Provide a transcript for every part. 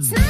Snap!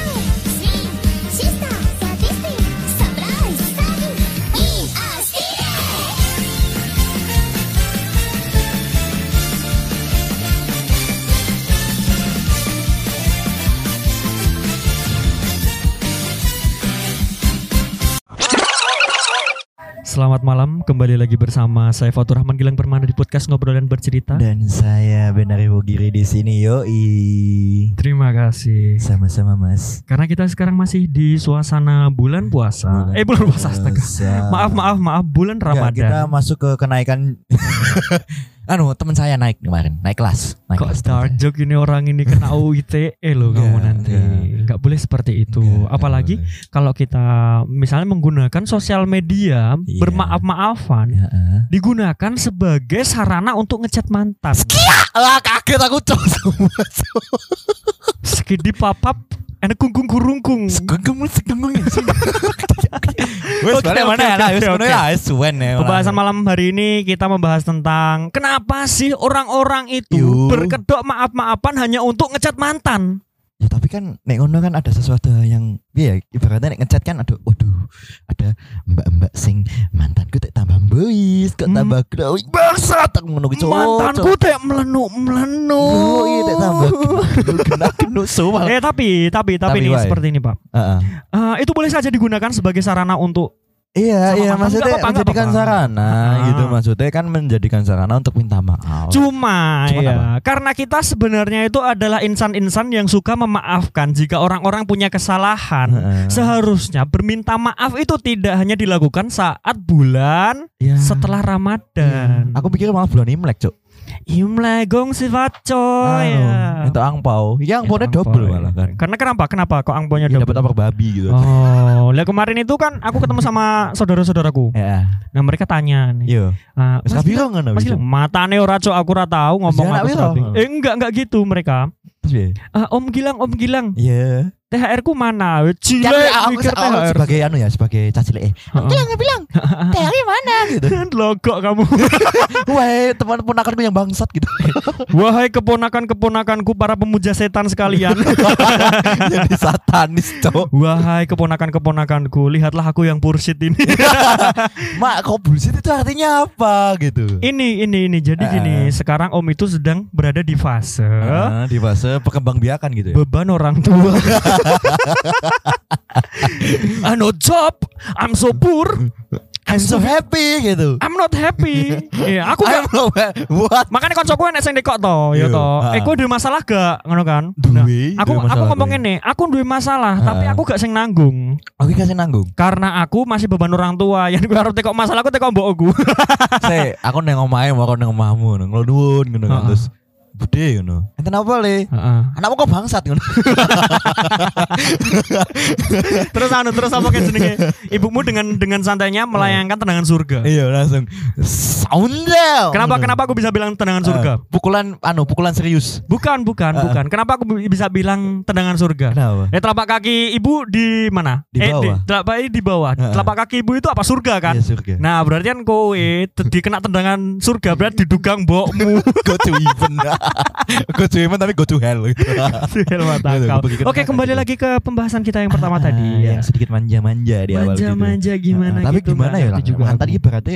Selamat malam, kembali lagi bersama saya Fatur Rahman Gilang Permana di podcast Ngobrol dan Bercerita. Dan saya Benari Wogiri di sini yoi. Terima kasih. Sama-sama Mas. Karena kita sekarang masih di suasana bulan puasa. eh bulan puasa astaga. Puasa. Maaf maaf maaf bulan Ramadan. kita masuk ke kenaikan anu teman saya naik kemarin naik kelas naik Kok kelas dark joke ini orang ini kena UITE loh kamu nanti. enggak. Enggak boleh seperti itu. Enggak, Apalagi enggak kalau kita misalnya menggunakan sosial media Iya. bermaaf-maafan boleh. Heeh. digunakan sebagai sarana untuk ngechat mantan. Alah kaget aku cok semua. Skidi papap enak kungkung kurungkung. Ya. Wes oke, mana ya? wes oke. ya, ya. Pembahasan malam hari ini kita membahas tentang kenapa sih orang-orang itu Yuh. berkedok maaf-maafan hanya untuk ngecat mantan. Ya tapi kan nek ngono kan ada sesuatu yang ya ibaratnya nek ngechat kan aduh waduh ada mbak-mbak sing mantanku tak tambah boys kok Hmm. tambah grow bangsat aku ngono cok Mantanku teh melenu melenu. Oh iya tak tambah kena kena semua. Eh tapi tapi tapi, Tapi, nih seperti ini pak. Heeh. Eh, itu boleh saja digunakan sebagai sarana untuk Iya Sama iya mantan, maksudnya nggak apa-apa, nggak menjadikan apa-apa. sarana Ah. gitu maksudnya kan menjadikan sarana untuk minta maaf. cuma, Cuma ya apa? karena kita sebenarnya itu adalah insan-insan yang suka memaafkan jika orang-orang punya kesalahan. Heeh. Seharusnya berminta maaf itu tidak hanya dilakukan saat bulan Iya. setelah Ramadan. Aku pikir malah bulan Imlek, Cuk. Imlek gong sifat coy. Ya. Itu angpau. Ya angpaunya double malah ya. kan. Karena kenapa? Kenapa kok angpaunya Iya double? dapat apa babi gitu. Oh, lihat kemarin itu kan aku ketemu sama saudara-saudaraku. Ya. Nah, mereka tanya nih. Ah, Wis Mas kabiro ngono. Mas matane ora cok aku ora tahu ngomong Mas aku. Eh enggak enggak gitu mereka. Terus? Ah, Om Gilang, Om Gilang, Iya. THR ku mana? Cile aku, mikir aku THR. sebagai anu ya, sebagai cacile eh. Heeh. bilang, THR mana gitu. Logok kamu. Wah, teman ponakanku yang bangsat gitu. Wahai keponakan-keponakanku para pemuja setan sekalian. Jadi satanis, Cok. Wahai keponakan-keponakanku, lihatlah aku yang pursit ini. Mak, kok bullshit itu artinya apa gitu? ini ini ini jadi Eh. gini, sekarang Om itu sedang berada di fase Ah, di fase perkembangbiakan gitu ya. beban orang tua. I no job, I'm so poor, I'm so happy gitu. I'm not happy. Iya, aku I'm gak so what? Makanya koncoku enek sing dekok to, ya Iya, to. ah. Eh, kowe duwe masalah gak ngono kan? Nah, Duwe, aku duwe aku ngomong ini, aku duwe masalah, tapi Ah. aku gak sing nanggung. Aku kasih nanggung. Karena aku masih beban orang tua. Yang gue harus tekok masalah aku tekok mbokku. Se, aku neng omahe mau neng omahmu, ngeludun gitu kan Heeh. terus bude gitu. Enten apa le? Heeh. Anakmu kok bangsat gitu. terus anu terus apa kayak jenenge? Ibumu dengan dengan santainya melayangkan tendangan surga. Iya langsung sound down. Kenapa kenapa aku bisa bilang tendangan surga? Eh, pukulan anu pukulan serius. Bukan, bukan, Ah. bukan. Kenapa aku bi- bisa bilang tendangan surga? Kenapa? Eh telapak kaki ibu di mana? Di eh, bawah. telapak di bawah. Ah. Telapak kaki ibu itu apa surga kan? Iya surga. Nah, berarti kan kowe dikena tendangan surga berarti didugang mbokmu. go to heaven. Go to heaven tapi go to hell. Hel mata Iya, kau. begitu. Oke, kembali lagi ke pembahasan kita yang pertama Ah, tadi. ya. Yang sedikit manja-manja di awal gitu. Manja-manja gimana Ah, tapi gitu, gimana nggak ya? Juga tadi berarti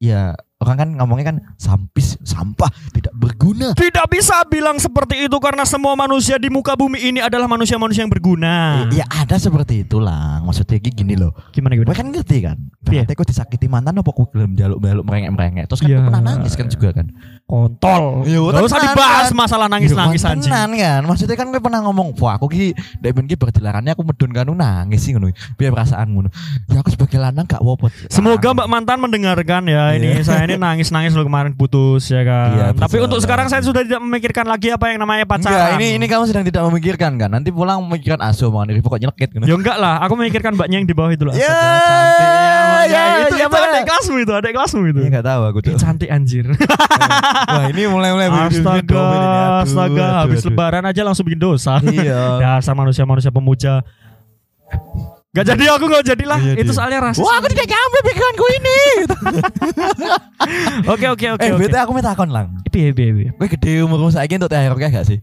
ya orang kan ngomongnya kan sampis sampah tidak berguna. Tidak bisa bilang seperti itu karena semua manusia di muka bumi ini adalah manusia-manusia yang berguna. Ya ada seperti itulah. Maksudnya gini loh. Gimana Gue gimana? kan ngerti kan. Iya. Berarti kok disakiti mantan apa kok gelem jaluk-jaluk merengek-merengek. Terus kan kok pernah nangis kan juga kan. Kontol. Iya, Gak usah tenan, dibahas kan. masalah nangis-nangis Iya, anjing. tenan kan. Maksudnya kan gue pernah ngomong, "Wah, aku ki dek ben ki berdilarannya aku medun kan nangis sih ngono. Biar perasaan ngono. Ya aku sebagai lanang gak wopot. Semoga Mbak Mantan mendengarkan ya ini Iya. saya ini nangis-nangis loh kemarin putus ya kan. Iya, Tapi betul. untuk sekarang saya sudah tidak memikirkan lagi apa yang namanya Enggak, pacaran. ini ini kamu sedang tidak memikirkan kan. Nanti pulang memikirkan asu mau nih pokoknya nyelekit gitu. Ya enggak lah, aku memikirkan mbaknya yang di bawah itu loh. Cantik ya, mbaknya. ya, itu, ya, itu mana? adik kelasmu itu, adik kelasmu itu. Iya enggak tahu aku tuh. Cantik anjir. Wah, ini mulai-mulai Astaga, astaga, habis lebaran aja langsung bikin dosa. Iya. Dasar manusia-manusia pemuja. Gak jadi aku gak jadi lah. Iya, itu soalnya rasis. Wah, aku tidak nyampe pikiranku ini. Oke oke oke eh, bete aku minta akun lang. Piye piye piye. Kowe gede umurmu saiki untuk THR kayak gak sih?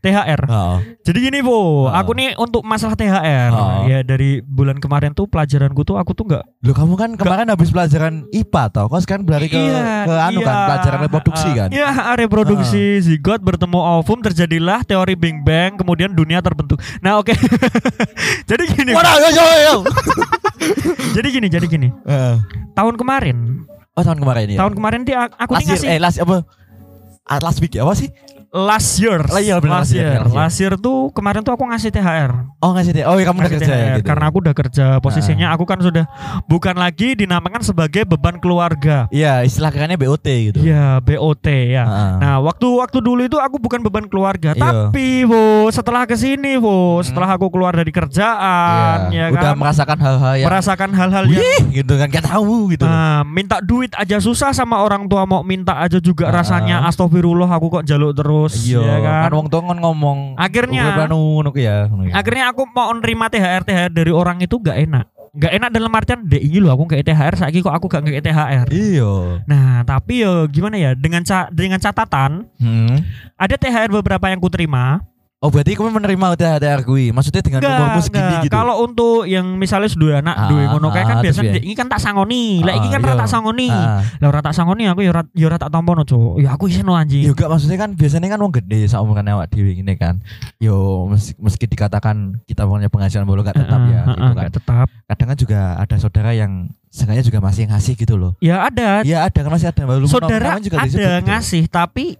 THR. Heeh. Jadi gini, Bu. Heeh. Aku nih untuk masalah THR. Heeh. Ya dari bulan kemarin tuh pelajaranku tuh aku tuh nggak Loh kamu kan kemarin habis pelajaran IPA toh. Kau sekarang berlari ke ke anu kan pelajaran reproduksi kan. Iya, reproduksi zigot bertemu ovum terjadilah teori Big Bang, kemudian dunia terbentuk. Nah, oke. jadi gini. Waduh, yo yo yo. Jadi gini, jadi gini. Heeh. Tahun kemarin, Oh tahun kemarin ya. tahun kemarin dia aku last ngasih eh last apa? Ah, last week ya apa sih? Last year. Lah, iya, bener, last last year, year. last year. Tuh kemarin tuh aku ngasih THR. Oh ngasih deh. Oh iya kamu udah kerja ya THR, gitu. Karena aku udah kerja, posisinya aku kan sudah bukan lagi dinamakan sebagai beban keluarga. Iya istilah kerennya BOT gitu. Iya, BOT ya. Nah, waktu waktu dulu itu aku bukan beban keluarga, Iya. tapi Bu, setelah ke sini, Bu, setelah aku keluar dari kerjaan, Iya. ya Udah kan, merasakan hal-hal yang merasakan hal-hal yang gitu kan gak tahu gitu. Ah, minta duit aja susah sama orang tua mau minta aja juga rasanya astagfirullah aku kok jaluk terus Iya, ya kan. kan wong kan ngomong Akhirnya- "Urip anu ya. ya." Akhirnya aku mau nerima THR THR dari orang itu gak enak. Gak enak dalam artian dek ini loh aku gak THR saiki kok aku gak nge THR. Iya. Nah, tapi yo gimana ya dengan ca dengan catatan Hmm. ada THR beberapa yang ku terima. Oh berarti kamu menerima THR kui. Maksudnya dengan umurmu segini enggak. gitu. Kalau untuk yang misalnya sudah anak Ah, duwe ngono kayak kan ah, biasanya dek ini kan tak sangoni. Lah Ah, kan iya. ora tak sangoni. Ah. Lah ora tak sangoni aku ya ora ya tak tampono, Cuk. Ya aku isin lo anjing. Ya enggak maksudnya kan biasanya kan wong gede seumuran awak dhewe gini kan. Yo meski, meski dikatakan kita punya penghasilan bolu gak tetap ya heeh, gitu kan. nggak tetap. Kadang kan juga ada saudara yang sengaja juga masih ngasih gitu loh. Ya ada. Iya ada kan masih ada baru Saudara juga ada disebut gitu. ngasih tapi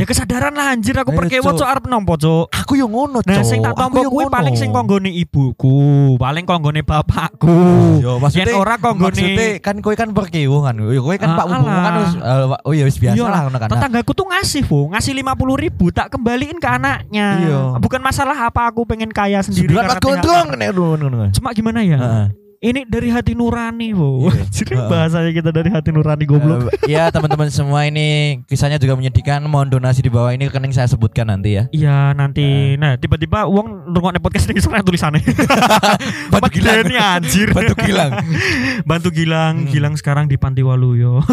ya kesadaran lah anjir aku Ayo, perkewot Cuk. arep nompo cok. Aku yang ngono Nah, Cok. sing tak yang kuwi paling sing konggone ibuku, paling konggone bapakku. Yo, maksudnya Yen ora konggone- maksudnya kan kowe kan perkewo kan. Yo kowe kan Ah, Pak Umum kan wis eh, oh ya wis biasa Iya lah ngono kan. Nah, Tetanggaku tuh ngasih, Bu. Ngasih 50 ribu tak kembaliin ke anaknya. Iya. Bukan masalah apa aku pengen kaya sendiri Sebulan karena ngono. Cuma gimana ya? Ini dari hati nurani, Bu. Iya. Jadi Heeh. bahasanya kita dari hati nurani goblok. Eh, ya teman-teman semua ini kisahnya juga menyedihkan. Mohon donasi di bawah ini rekening saya sebutkan nanti ya. Iya nanti, nah tiba-tiba uang ngrungokne podcast ini sana tulisannya. Batu gilang. Anjir. Batu gilang. Bantu Gilang, Hmm. Gilang sekarang di Panti Waluyo.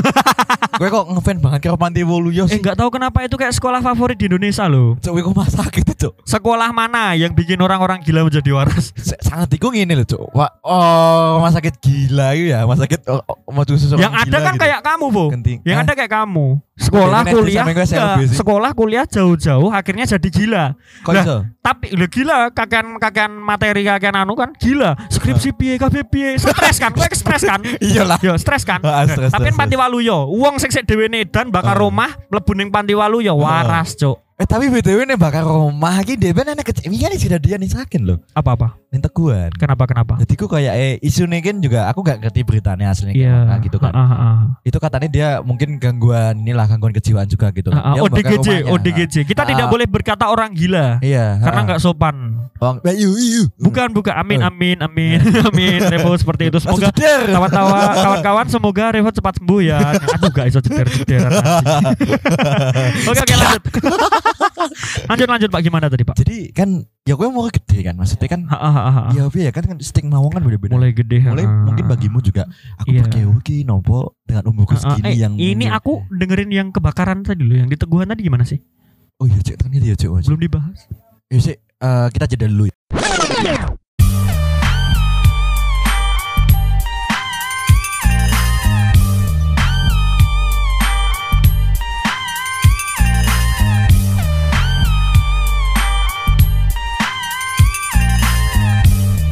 Gue kok ngefan banget karo Panti Woluyo eh sih. nggak tahu kenapa itu kayak sekolah favorit di Indonesia loh. Cok, gue kok masak gitu, Cok. Sekolah mana yang bikin orang-orang gila menjadi waras? Sangat iku ngene lho, Cok. Wah, oh, rumah sakit gila itu ya, rumah sakit oh, oh, yang ada gila kan gitu. kayak kamu, Bu. Yang Hah? ada kayak kamu. Sekolah kuliah, gue sih. sekolah kuliah jauh-jauh akhirnya jadi gila. Kok iso? Tapi lo gila kakean kakean materi kakean anu kan gila. Skripsi piye kabeh piye. Stres kan? Kowe stres kan? Iyalah. Yo stres kan. Ah, stres, Tapi Panti Waluyo, uang sing sik dhewe edan bakar Ah. rumah mlebu ning Panti Waluyo waras, Cuk. Eh tapi BTW nih bakar rumah iki dhewe nek iki kan sudah dia nih sakit loh. Apa-apa? Ning teguhan. Kenapa kenapa? Jadi ku kayak eh isu nih kan juga aku gak ngerti beritanya aslinya Iya. gimana gitu kan. Ah, ah, ah. Itu katanya dia mungkin gangguan inilah gangguan kejiwaan juga gitu. Ah, ah, Dia membakar ODGJ, rumahnya. ODGJ. Kita Ah. tidak boleh berkata orang gila Iya. karena ah. nggak sopan. Bang, ayo ayo. Bukan, bukan. Amin, amin, amin, amin. Revo seperti itu. Semoga jeder. kawan-kawan, semoga Revo cepat sembuh ya. Aduh, gak iso ceder-cederan. anjing. Oke, oke, lanjut. lanjut, lanjut, Pak. Gimana tadi, Pak? Jadi kan ya gue mau gede kan maksudnya kan ya ya kan kan stigma wong kan beda-beda. Mulai gede. Mulai ha, mungkin bagimu juga aku Iya. pakai ki nopo dengan umurku segini Eh, yang ini mungkin- aku dengerin yang kebakaran tadi loh, yang di Teguhan tadi gimana sih? Oh iya cek kan ya cek. Belum dibahas. Ya sih eh, kita jeda dulu. ya.